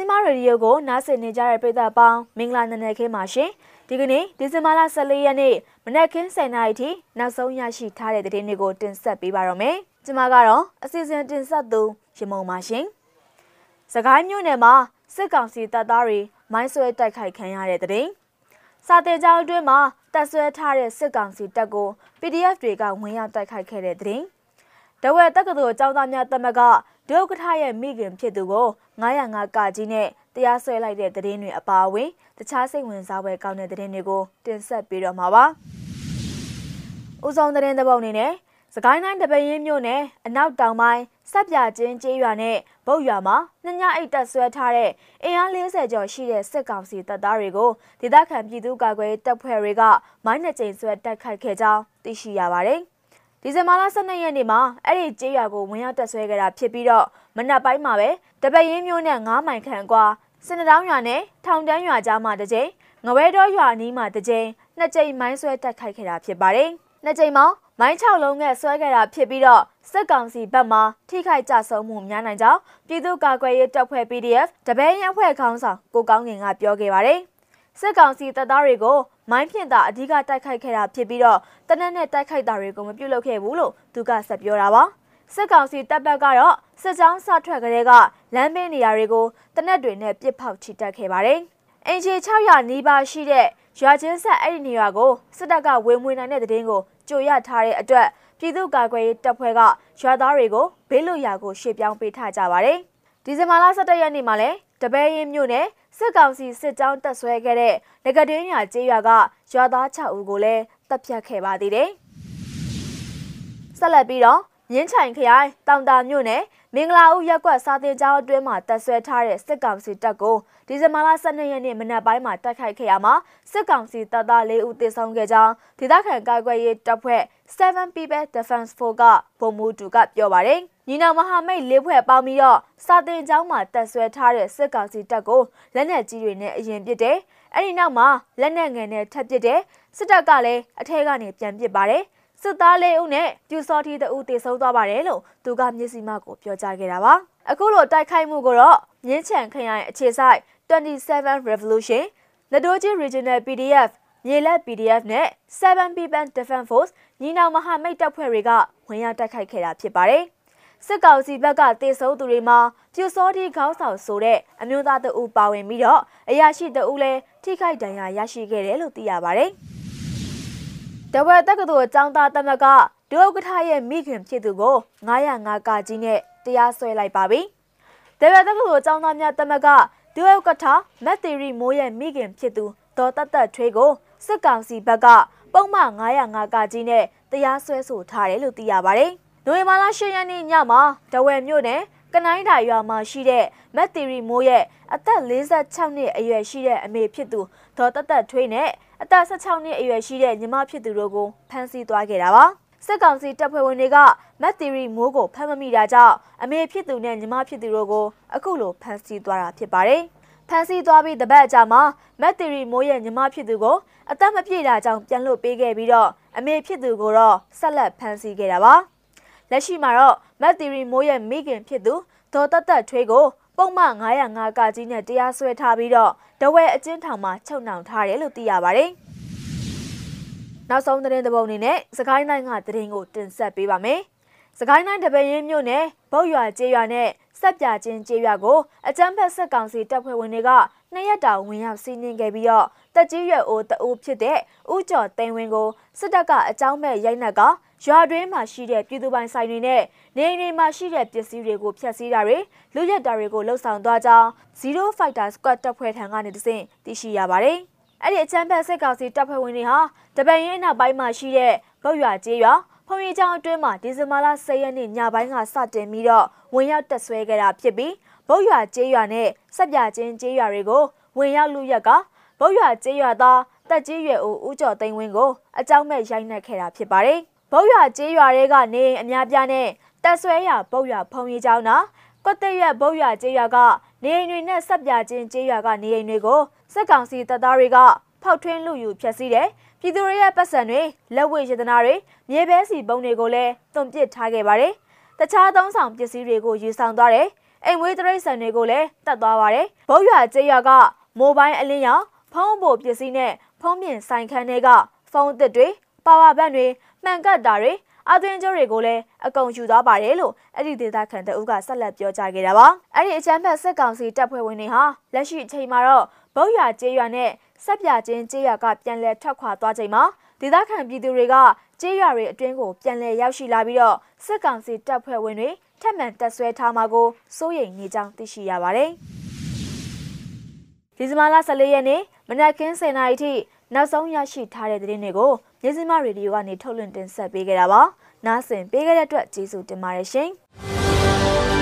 ဇင်ဘာရေဒီယိုကိုနားဆင်နေကြတဲ့ပရိသတ်ပေါင်းမင်္ဂလာနံနက်ခင်းပါရှင်ဒီကနေ့ဒီဇင်ဘာလ14ရက်နေ့မနက်ခင်း7:00နာရီထိနောက်ဆုံးရရှိထားတဲ့သတင်းတွေကိုတင်ဆက်ပေးပါရမယ်ကျွန်မကတော့အစီအစဉ်တင်ဆက်သူရမုံပါရှင်စကိုင်းမြို့နယ်မှာစစ်ကောင်စီတပ်သားတွေမိုင်းဆွဲတိုက်ခိုက်ခံရတဲ့တဲ့စာတေကြောင်အတွင်းမှာတပ်ဆွဲထားတဲ့စစ်ကောင်စီတပ်ကို PDF တွေကဝင်ရောက်တိုက်ခိုက်ခဲ့တဲ့တဲ့တဝဲတက္ကသိုလ်ကျောင်းသားများတမက ဒုက္ခထရဲ့မိခင်ဖြစ်သူကို905ကကြီးနဲ့တရားစွဲလိုက်တဲ့သတင်းတွေအပါအဝင်တခြားစိတ်ဝင်စားပွဲကောင်းတဲ့သတင်းတွေကိုတင်ဆက်ပေးတော့မှာပါ။ဦးဆောင်သတင်းတစ်ပုဒ်အနေနဲ့စကိုင်းတိုင်းတပင်းမြို့နယ်အနောက်တောင်ပိုင်းစက်ပြချင်းကျေးရွာနဲ့ဗုတ်ရွာမှာညညအိတ်တက်ဆွဲထားတဲ့အင်အား40ကျော်ရှိတဲ့စစ်ကောင်စီတပ်သားတွေကိုဒေသခံပြည်သူ့ကာကွယ်တပ်ဖွဲ့တွေကမိုင်းနှကြိမ်ဆွဲတိုက်ခိုက်ခဲ့ကြောင်းသိရှိရပါတယ်။ ဒီဇင်ဘာလ12ရက်နေ့မှာအဲ့ဒီကြေးရွာကိုဝင်ရောက်တက်ဆွဲခဲ့တာဖြစ်ပြီးတော့မနက်ပိုင်းမှာပဲတပရင်မျိုးနဲ့9မိုင်ခန့်ကွာစင်တောင်းရွာနဲ့ထောင်တန်းရွာကြားမှာတစ်ကြိမ်ငဝဲတော်ရွာနီးမှာတစ်ကြိမ်နှစ်ကြိမ်မိုင်းဆွဲတက်ခိုက်ခဲ့တာဖြစ်ပါတယ်။နှစ်ကြိမ်မှာမိုင်း6လုံးနဲ့ဆွဲခဲ့တာဖြစ်ပြီးတော့စစ်ကောင်စီဘက်မှထိခိုက်ကြဆုံးမှုများနိုင်ကြောင်းပြည်သူ့ကာကွယ်ရေးတပ်ဖွဲ့ PDF တပည့်ရန်ဖွဲ့ခေါင်းဆောင်ကိုကောင်းငင်ကပြောခဲ့ပါတယ်။စစ်ကောင်စီတပ်သားတွေကိုမိုင်းဖြင့်သာအဓိကတိုက်ခိုက်ခဲ့တာဖြစ်ပြီးတော့တနက်နဲ့တိုက်ခိုက်တာတွေကိုမပြုတ်လုပ်ခဲ့ဘူးလို့သူကဆက်ပြောတာပါစစ်ကောင်စီတပ်ဘက်ကတော့စစ်ကြောင်းစထွက်ကလေးကလမ်းဘေးနေရာတွေကိုတနက်တွေနဲ့ပစ်ဖောက်ချီတက်ခဲ့ပါတယ်အင်ဂျီ600နီးပါးရှိတဲ့ရွာချင်းဆက်အဲ့ဒီနေရာကိုစစ်တပ်ကဝေမွေနိုင်တဲ့တဲ့င်းကိုကြိုရထားတဲ့အတွက်ပြည်သူ့ကာကွယ်ရေးတပ်ဖွဲ့ကရွာသားတွေကိုဘေးလွတ်ရာကိုရှေ့ပြောင်းပေးထားကြပါတယ်ဒီဇင်ဘာလ17ရက်နေ့မှာလဲ တပည့်ရင်မြို့နယ်စစ်ကောင်စီစစ်ကြောင်းတပ်ဆွဲခဲ့တဲ့ငကတင်းရွာကျေးရွာကရွာသား6ဦးကိုလည်းတပ်ဖြတ်ခဲ့ပါသေးတယ်။ဆက်လက်ပြီးတော့ မြင်းချိုင်ခရိုင်တောင်တာမြို့နယ်မင်္ဂလာဦးရက်ကွက်စာတင်ကျောင်းအတွင်းမှာတပ်ဆွဲထားတဲ့စစ်ကောင်စီတပ်ကိုဒီဇင်ဘာလ12ရက်နေ့မနက်ပိုင်းမှာတိုက်ခိုက်ခဲ့ရမှာစစ်ကောင်စီတပ်သား၄ဦးသေဆုံးခဲ့ကြောင်းဒေသခံကာကွယ်ရေးတပ်ဖွဲ့7 People Defense Force ကဗိုလ်မှူးတူကပြောပါတယ်။ညီနောင်မဟာမိတ်လေးဖွဲ့ပေါင်းပြီးတော့စာတင်ကျောင်းမှာတပ်ဆွဲထားတဲ့စစ်ကောင်စီတပ်ကိုလက်နက်ကြီးတွေနဲ့အရင်ပစ်တယ်။အဲ့ဒီနောက်မှာလက်နက်ငယ်နဲ့ထပ်ပစ်တယ်။စစ်တပ်ကလည်းအထက်ကနေပြန်ပစ်ပါတယ်။ စစ်သားလေးဦးနဲ့ပြူစောထီတဦးတေဆုံးသွားပါတယ်လို့သူကမျက်စိမှကိုပြောကြားခဲ့တာပါ။အခုလိုတိုက်ခိုက်မှုကိုတော့မြင်းချံခရိုင်အခြေစိုက်27 Revolution လက်တိုးကြီး Regional PDF မြေလက် PDF နဲ့7 People Defense Force ညီနောင်မဟာမိတ်တပ်ဖွဲ့တွေကဝင်ရောက်တိုက်ခိုက်ခဲ့တာဖြစ်ပါတယ်။စစ်ကောင်စီဘက်ကတေဆုံးသူတွေမှာပြူစောတိခေါင်းဆောင်ဆိုတဲ့အမျိုးသားတအူပါဝင်ပြီးတော့အရာရှိတအူလည်းထိခိုက်ဒဏ်ရာရရှိခဲ့တယ်လို့သိရပါတယ်။ တဝက်တက္ကသိုလ်ကျောင်းသားသမကဒုဥက္ကဋ္ဌရဲ့မိခင်ဖြစ်သူကို905ကကြီးနဲ့တရားစွဲလိုက်ပါပြီ။တဝက်တက္ကသိုလ်ကျောင်းသားများသမကဒုဥက္ကဋ္ဌမက်သီရီမိုးရဲ့မိခင်ဖြစ်သူဒေါ်တတ်တထွေးကိုစစ်ကောင်စီဘက်ကပုံမှန်905ကကြီးနဲ့တရားစွဲဆိုထားတယ်လို့သိရပါတယ်။နိုဝင်ဘာလ10ရက်နေ့ညမှာတဝယ်မြို့နယ်ကနိုင်းတာရွာမှာရှိတဲ့မက်သီရီမိုးရဲ့အသက်46နှစ်အရွယ်ရှိတဲ့အမေဖြစ်သူဒေါ်တသက်ထွေးနဲ့ အသက်16နှစ်အရွယ်ရှိတဲ့ညီမဖြစ်သူတို့ကိုဖမ်းဆီးသွားခဲ့တာပါစစ်ကောင်စီတပ်ဖွဲ့ဝင်တွေကမက်သီရီမိုးကိုဖမ်းမမိတာကြောင့်အမေဖြစ်သူနဲ့ညီမဖြစ်သူတို့ကိုအခုလိုဖမ်းဆီးသွားတာဖြစ်ပါတယ်ဖမ်းဆီးသွားပြီးတပတ်အကြာမှာမက်သီရီမိုးရဲ့ညီမဖြစ်သူကိုအသက်မပြည့်တာကြောင့်ပြန်လွတ်ပေးခဲ့ပြီးတော့အမေဖြစ်သူကိုတော့ဆက်လက်ဖမ်းဆီးခဲ့တာပါလက်ရှိမှာတော့မက်သီရီမိုးရဲ့မိခင်ဖြစ်သူဒေါ်တသက်ထွေးကို ပုံမှန်905ကကြီးနဲ့တရားစွဲထားပြီးတော့တဝဲအကျဉ်းထောင်မှာချုပ်နှောင်ထားတယ်လို့သိရပါတယ်။နောက်ဆုံးသတင်းတစ်ပုဒ်အနေနဲ့စကိုင်းတိုင်းကသတင်းကိုတင်ဆက်ပေးပါမယ်။စကိုင်းတိုင်းတပည့်ရင်မြို့နယ်ဗုတ်ရွာကျေးရွာနဲ့စက်ပြချင်းကျေးရွာကိုအကြမ်းဖက်ဆက်ကောင်စီတပ်ဖွဲ့ဝင်တွေကနှစ်ရက်တာဝင်ရောက်စီးနင်းခဲ့ပြီးတော့တက်ကြီးရွယ်အိုတအိုးဖြစ်တဲ့ဥကျော်သိန်းဝင်းကိုစစ်တပ်ကအကြောင်းမဲ့ရိုက်နှက်က ရွာတွင်းမှာရှိတဲ့ပြည်သူပိုင်ဆိုင်တွေနဲ့နေအိမ်တွေမှာရှိတဲ့ပစ္စည်းတွေကိုဖျက်ဆီးတာတွေလူရက်တာတွေကိုလှုပ်ဆောင်သွားကြောင်း0 Fighter Squad တပ်ဖွဲ့ထံကနေတဆင့်သိရှိရပါတယ်။အဲ့ဒီအချမ်းဖက်စစ်ကောင်စီတပ်ဖွဲ့ဝင်တွေဟာတပန်ရင်နောက်ပိုင်းမှာရှိတဲ့ဗုတ်ရွာကျေးရွာဖုန်ရီကျောင်းအတွင်းမှာဒီဇင်ဘာလ10ရက်နေ့ညပိုင်းကစတင်ပြီးတော့ဝင်ရောက်တက်ဆွဲခဲ့တာဖြစ်ပြီးဗုတ်ရွာကျေးရွာနဲ့စက်ပြချင်းကျေးရွာတွေကိုဝင်ရောက်လူရက်ကဗုတ်ရွာကျေးရွာသားတက်ကြီးရွယ်ဦးဦးကျော်သိန်းဝင်းကိုအကြောင်းမဲ့ရိုက်နှက်ခဲ့တာဖြစ်ပါတယ်။ ဗုတ်ရွာကျေးရွာတွေကနေအများပြားနဲ့တက်ဆွဲရဗုတ်ရွာဖုံရီကျောင်းနာကွတ်တရွက်ဗုတ်ရွာကျေးရွာကနေအိမ်တွေနဲ့ဆက်ပြချင်းကျေးရွာကနေအိမ်တွေကိုစစ်ကောင်စီတပ်သားတွေကဖောက်ထွင်းလူယူဖျက်ဆီးတယ်။ပြည်သူတွေရဲ့ပတ်စံတွေလက်ဝဲရတနာတွေမြေပဲစီပုံတွေကိုလည်းသွန်ပစ်ထားခဲ့ပါတယ်။တခြားသုံးဆောင်ပစ္စည်းတွေကိုယူဆောင်သွားတယ်။အိမ်မွေးတရိတ်ဆန်တွေကိုလည်းတတ်သွားပါတယ်။ဘုတ်ရွာကျေးရွာကမိုဘိုင်းအလင်းရောင်ဖုန်းပို့ပစ္စည်းနဲ့ဖုန်းပြင်ဆိုင်ခန်းတွေကဖုန်းသစ်တွေ ပါဝါဘန့်တွေမှန်ကတ်တာတွေအသွင်ကျိုးတွေကိုလည်းအကုန်ယူသွားပါတယ်လို့အဲ့ဒီဒေသခံတအုပ်ကဆက်လက်ပြောကြားခဲ့တာပါအဲ့ဒီအချမ်းဖက်စစ်ကောင်စီတပ်ဖွဲ့ဝင်တွေဟာလက်ရှိအချိန်မှာတော့ဘုတ်ရွာကျေးရွာနဲ့ဆက်ပြချင်းကျေးရွာကပြန်လည်ထွက်ခွာသွားချိန်မှာဒေသခံပြည်သူတွေကကျေးရွာတွေအတွင်းကိုပြန်လည်ရောက်ရှိလာပြီးတော့စစ်ကောင်စီတပ်ဖွဲ့ဝင်တွေထပ်မံတက်ဆွဲထားမှာကိုစိုးရိမ်နေကြောင်းသိရှိရပါတယ်ဒီဇင်ဘာလ14ရက်နေ့မနက်ခင်း10:00နာရီထိ နောက်ဆုံးရရှိထားတဲ့သတင်းတွေကိုမြစီမရေဒီယိုကနေထုတ်လွှင့်တင်ဆက်ပေးခဲ့တာပါ။နားဆင်ပေးခဲ့တဲ့အတွက်ကျေးဇူးတင်ပါတယ်ရှင်။